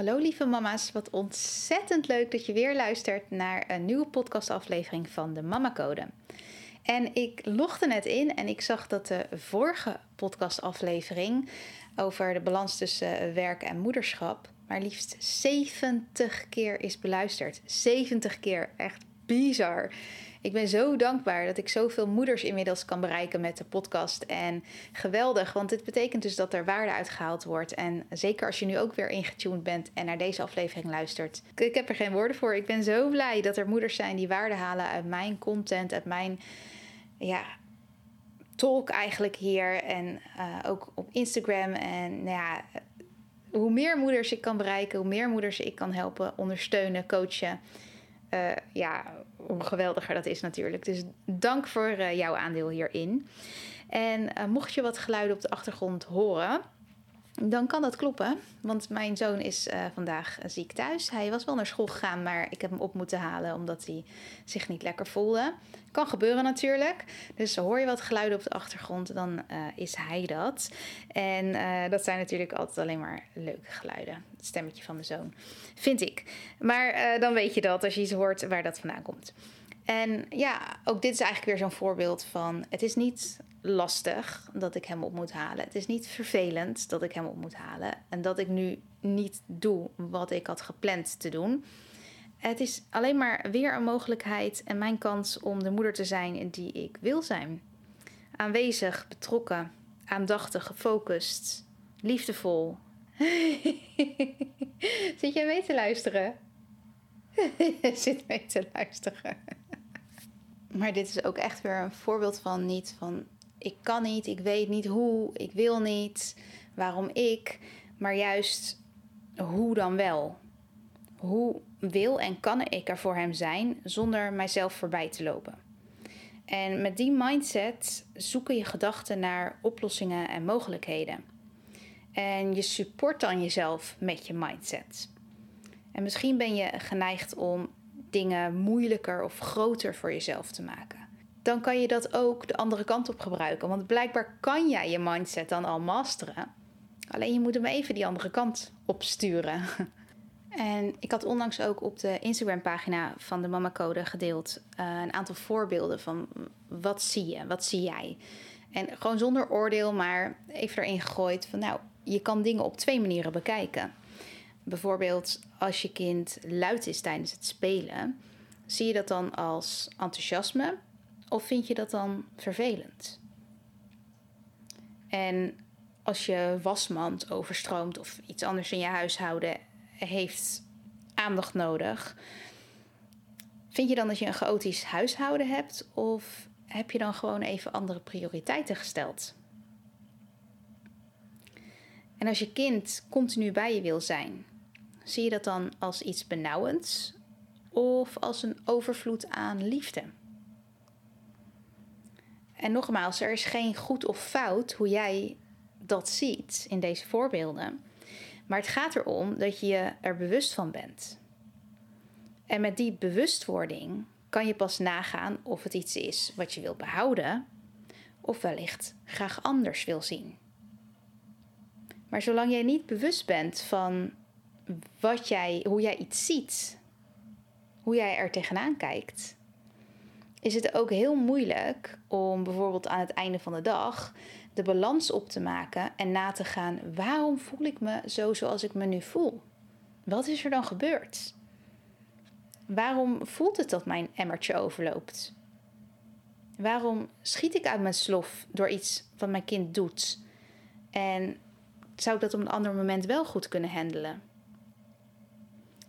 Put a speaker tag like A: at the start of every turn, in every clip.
A: Hallo lieve mama's, wat ontzettend leuk dat je weer luistert naar een nieuwe podcastaflevering van de Mama Code. En ik logde net in en ik zag dat de vorige podcastaflevering over de balans tussen werk en moederschap maar liefst 70 keer is beluisterd. 70 keer, echt bizar. Ik ben zo dankbaar dat ik zoveel moeders inmiddels kan bereiken met de podcast. En geweldig, want dit betekent dus dat er waarde uitgehaald wordt. En zeker als je nu ook weer ingetuned bent en naar deze aflevering luistert. Ik heb er geen woorden voor. Ik ben zo blij dat er moeders zijn die waarde halen uit mijn content, uit mijn ja, talk eigenlijk hier. En uh, ook op Instagram. En nou ja, hoe meer moeders ik kan bereiken, hoe meer moeders ik kan helpen, ondersteunen, coachen. Uh, ja, hoe geweldiger dat is natuurlijk. Dus dank voor uh, jouw aandeel hierin. En uh, mocht je wat geluiden op de achtergrond horen, dan kan dat kloppen. Want mijn zoon is uh, vandaag ziek thuis. Hij was wel naar school gegaan, maar ik heb hem op moeten halen omdat hij zich niet lekker voelde. Kan gebeuren natuurlijk. Dus hoor je wat geluiden op de achtergrond, dan uh, is hij dat. En dat zijn natuurlijk altijd alleen maar leuke geluiden. Het stemmetje van mijn zoon, vind ik. Maar dan weet je dat als je iets hoort waar dat vandaan komt. En ja, ook dit is eigenlijk weer zo'n voorbeeld van: het is niet lastig dat ik hem op moet halen. Het is niet vervelend dat ik hem op moet halen en dat ik nu niet doe wat ik had gepland te doen. Het is alleen maar weer een mogelijkheid en mijn kans om de moeder te zijn die ik wil zijn. Aanwezig, betrokken, aandachtig, gefocust, liefdevol. Zit jij mee te luisteren? Zit mee te luisteren. Maar dit is ook echt weer een voorbeeld van niet van ik kan niet, ik weet niet hoe, ik wil niet, waarom ik, maar juist hoe dan wel. Hoe wil en kan ik er voor hem zijn zonder mijzelf voorbij te lopen? En met die mindset zoeken je gedachten naar oplossingen en mogelijkheden. En je support dan jezelf met je mindset. En misschien ben je geneigd om dingen moeilijker of groter voor jezelf te maken dan kan je dat ook de andere kant op gebruiken. Want blijkbaar kan jij je mindset dan al masteren. Alleen je moet hem even die andere kant opsturen. En ik had onlangs ook op de Instagram-pagina van de Mama Code gedeeld uh, een aantal voorbeelden van wat zie je, wat zie jij. En gewoon zonder oordeel, maar even erin gegooid van nou, je kan dingen op twee manieren bekijken. Bijvoorbeeld als je kind luid is tijdens het spelen, zie je dat dan als enthousiasme of vind je dat dan vervelend? En als je wasmand overstroomt of iets anders in je huishouden heeft aandacht nodig, vind je dan dat je een chaotisch huishouden hebt of heb je dan gewoon even andere prioriteiten gesteld? En als je kind continu bij je wil zijn, zie je dat dan als iets benauwends of als een overvloed aan liefde? En nogmaals, er is geen goed of fout hoe jij dat ziet in deze voorbeelden. Maar het gaat erom dat je er bewust van bent. En met die bewustwording kan je pas nagaan of het iets is wat je wil behouden of wellicht graag anders wil zien. Maar zolang jij niet bewust bent van wat jij, hoe jij iets ziet, hoe jij er tegenaan kijkt, is het ook heel moeilijk om bijvoorbeeld aan het einde van de dag de balans op te maken en na te gaan: waarom voel ik me zo zoals ik me nu voel? Wat is er dan gebeurd? Waarom voelt het dat mijn emmertje overloopt? Waarom schiet ik uit mijn slof door iets wat mijn kind doet? En zou ik dat op een ander moment wel goed kunnen handelen?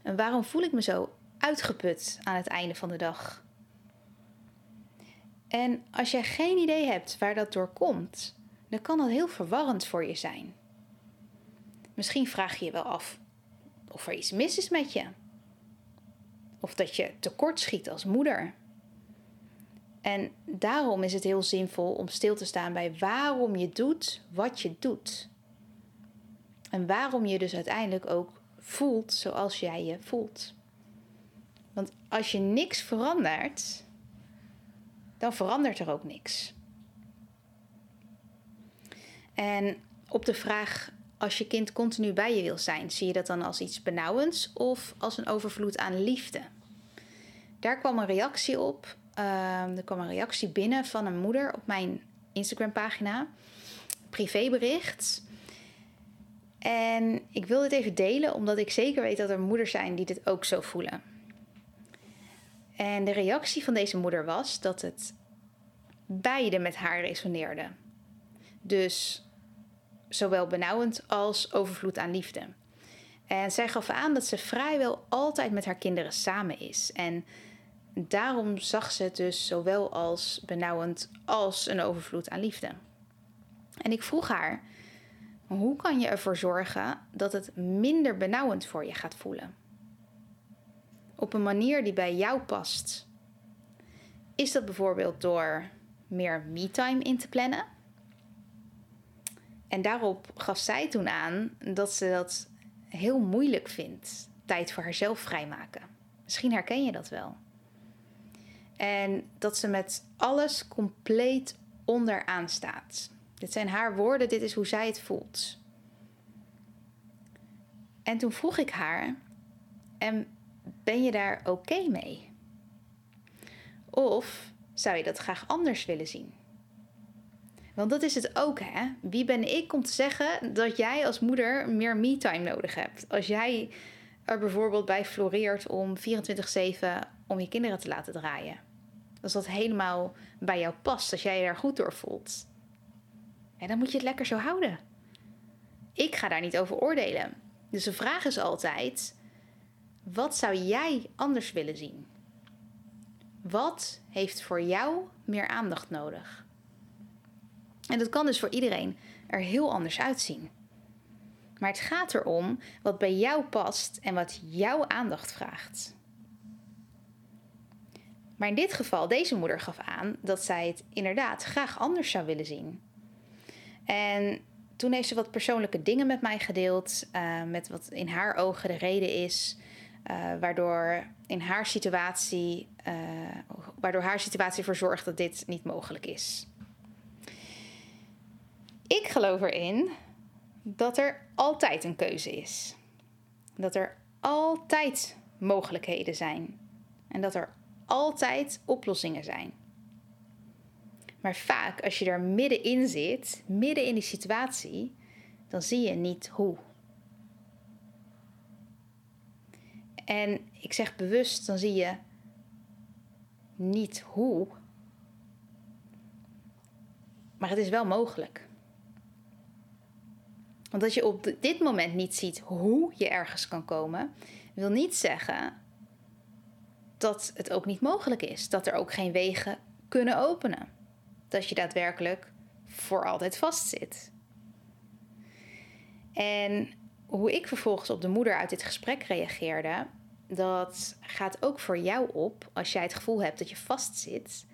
A: En waarom voel ik me zo uitgeput aan het einde van de dag. En als jij geen idee hebt waar dat door komt, dan kan dat heel verwarrend voor je zijn. Misschien vraag je je wel af of er iets mis is met je. Of dat je tekort schiet als moeder. En daarom is het heel zinvol om stil te staan bij waarom je doet wat je doet. En waarom je dus uiteindelijk ook voelt zoals jij je voelt. Want als je niks verandert, dan verandert er ook niks. En op de vraag als je kind continu bij je wil zijn, zie je dat dan als iets benauwends of als een overvloed aan liefde? Daar kwam een reactie op. Uh, er kwam een reactie binnen van een moeder op mijn Instagram-pagina. Privébericht. En ik wil dit even delen, omdat ik zeker weet dat er moeders zijn die dit ook zo voelen. En de reactie van deze moeder was dat het beide met haar resoneerde. Dus zowel benauwend als overvloed aan liefde. En zij gaf aan dat ze vrijwel altijd met haar kinderen samen is. En daarom zag ze het dus zowel als benauwend als een overvloed aan liefde. En ik vroeg haar: hoe kan je ervoor zorgen dat het minder benauwend voor je gaat voelen? Op een manier die bij jou past. Is dat bijvoorbeeld door meer me-time in te plannen? En daarop gaf zij toen aan dat ze dat heel moeilijk vindt, tijd voor haarzelf vrijmaken. Misschien herken je dat wel. En dat ze met alles compleet onderaan staat. Dit zijn haar woorden, dit is hoe zij het voelt. En toen vroeg ik haar: En ben je daar oké mee? Of zou je dat graag anders willen zien? Want dat is het ook, hè? Wie ben ik om te zeggen dat jij als moeder meer me-time nodig hebt? Als jij er bijvoorbeeld bij floreert om 24-7 om je kinderen te laten draaien. Als dat helemaal bij jou past, als jij je daar goed door voelt. En dan moet je het lekker zo houden. Ik ga daar niet over oordelen. Dus de vraag is altijd: wat zou jij anders willen zien? Wat heeft voor jou meer aandacht nodig? En dat kan dus voor iedereen er heel anders uitzien. Maar het gaat erom wat bij jou past en wat jouw aandacht vraagt. Maar in dit geval, deze moeder gaf aan dat zij het inderdaad graag anders zou willen zien. En toen heeft ze wat persoonlijke dingen met mij gedeeld, uh, met wat in haar ogen de reden is, uh, waardoor in haar situatie, uh, waardoor haar situatie ervoor zorgt dat dit niet mogelijk is. Ik geloof erin dat er altijd een keuze is. Dat er altijd mogelijkheden zijn. En dat er altijd oplossingen zijn. Maar vaak als je er middenin zit, midden in die situatie, dan zie je niet hoe. En ik zeg bewust, dan zie je niet hoe. Maar het is wel mogelijk. Want dat je op dit moment niet ziet hoe je ergens kan komen, wil niet zeggen dat het ook niet mogelijk is. Dat er ook geen wegen kunnen openen. Dat je daadwerkelijk voor altijd vastzit. En hoe ik vervolgens op de moeder uit dit gesprek reageerde, dat gaat ook voor jou op als jij het gevoel hebt dat je vastzit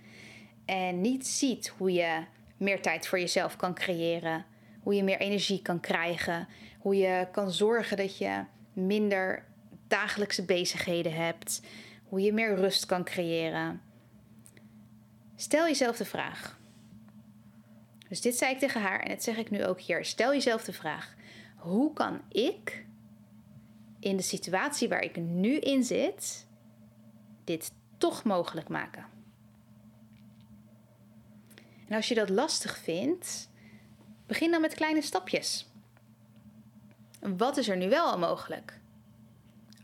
A: en niet ziet hoe je meer tijd voor jezelf kan creëren hoe je meer energie kan krijgen. Hoe je kan zorgen dat je minder dagelijkse bezigheden hebt. Hoe je meer rust kan creëren. Stel jezelf de vraag. Dus dit zei ik tegen haar en dat zeg ik nu ook hier. Stel jezelf de vraag: hoe kan ik in de situatie waar ik nu in zit dit toch mogelijk maken? En als je dat lastig vindt, Begin dan met kleine stapjes. Wat is er nu wel al mogelijk?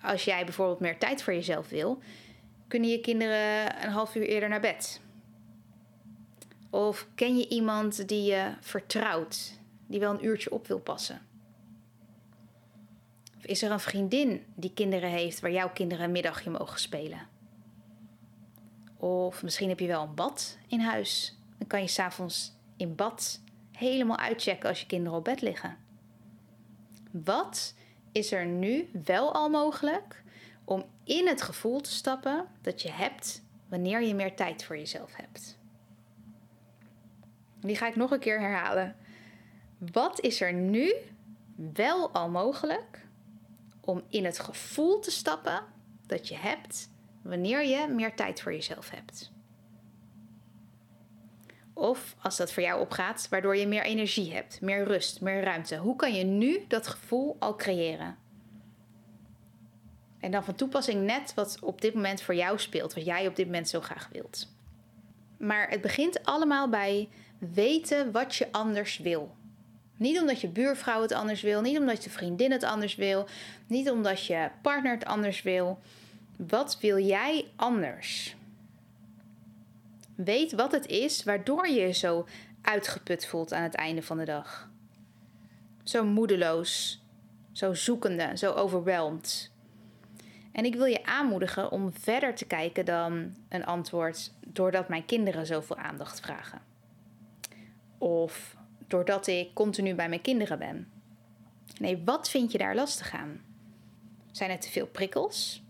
A: Als jij bijvoorbeeld meer tijd voor jezelf wil, kunnen je kinderen een half uur eerder naar bed? Of ken je iemand die je vertrouwt, die wel een uurtje op wil passen? Is er een vriendin die kinderen heeft waar jouw kinderen een middagje mogen spelen? Of misschien heb je wel een bad in huis. Dan kan je s'avonds in bad helemaal uitchecken als je kinderen op bed liggen. Wat is er nu wel al mogelijk om in het gevoel te stappen dat je hebt wanneer je meer tijd voor jezelf hebt? Die ga ik nog een keer herhalen. Wat is er nu wel al mogelijk om in het gevoel te stappen dat je hebt wanneer je meer tijd voor jezelf hebt? Of als dat voor jou opgaat, waardoor je meer energie hebt, meer rust, meer ruimte. Hoe kan je nu dat gevoel al creëren? En dan van toepassing net wat op dit moment voor jou speelt, wat jij op dit moment zo graag wilt. Maar het begint allemaal bij weten wat je anders wil. Niet omdat je buurvrouw het anders wil, niet omdat je vriendin het anders wil, niet omdat je partner het anders wil. Wat wil jij anders? Weet wat het is waardoor je je zo uitgeput voelt aan het einde van de dag. Zo moedeloos, zo zoekende, zo overweldigd. En ik wil je aanmoedigen om verder te kijken dan een antwoord doordat mijn kinderen zoveel aandacht vragen. Of doordat ik continu bij mijn kinderen ben. Nee, wat vind je daar lastig aan? Zijn er te veel prikkels?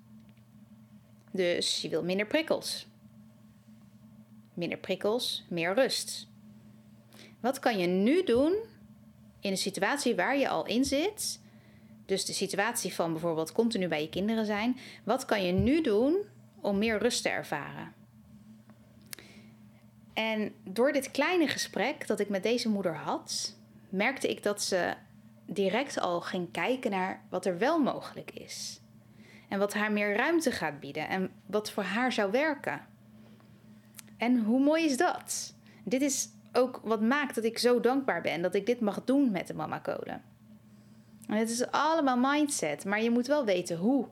A: Dus je wil minder prikkels. Minder prikkels, meer rust. Wat kan je nu doen in een situatie waar je al in zit? Dus de situatie van bijvoorbeeld continu bij je kinderen zijn. Wat kan je nu doen om meer rust te ervaren? En door dit kleine gesprek dat ik met deze moeder had, merkte ik dat ze direct al ging kijken naar wat er wel mogelijk is. En wat haar meer ruimte gaat bieden en wat voor haar zou werken. En hoe mooi is dat? Dit is ook wat maakt dat ik zo dankbaar ben dat ik dit mag doen met de Mama Code. En het is allemaal mindset, maar je moet wel weten hoe.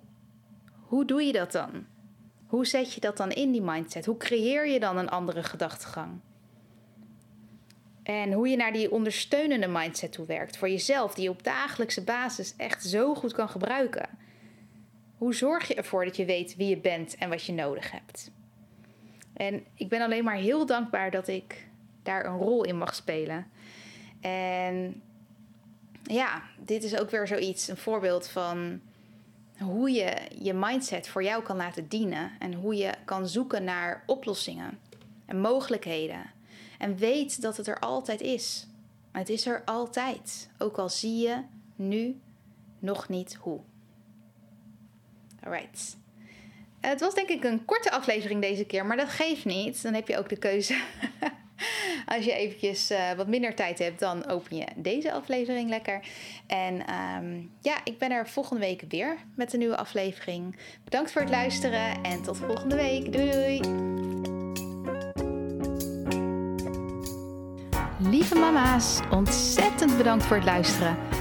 A: Hoe doe je dat dan? Hoe zet je dat dan in die mindset? Hoe creëer je dan een andere gedachtegang? En hoe je naar die ondersteunende mindset toe werkt voor jezelf, die je op dagelijkse basis echt zo goed kan gebruiken. Hoe zorg je ervoor dat je weet wie je bent en wat je nodig hebt? En ik ben alleen maar heel dankbaar dat ik daar een rol in mag spelen. En ja, dit is ook weer zoiets, een voorbeeld van hoe je je mindset voor jou kan laten dienen en hoe je kan zoeken naar oplossingen en mogelijkheden. En weet dat het er altijd is. Het is er altijd, ook al zie je nu nog niet hoe. Alright. Het was denk ik een korte aflevering deze keer, maar dat geeft niet. Dan heb je ook de keuze Als je eventjes uh, wat minder tijd hebt, dan open je deze aflevering lekker. En um, ja, ik ben er volgende week weer met een nieuwe aflevering. Bedankt voor het luisteren en tot volgende week. Doei doei! Lieve mama's, ontzettend bedankt voor het luisteren.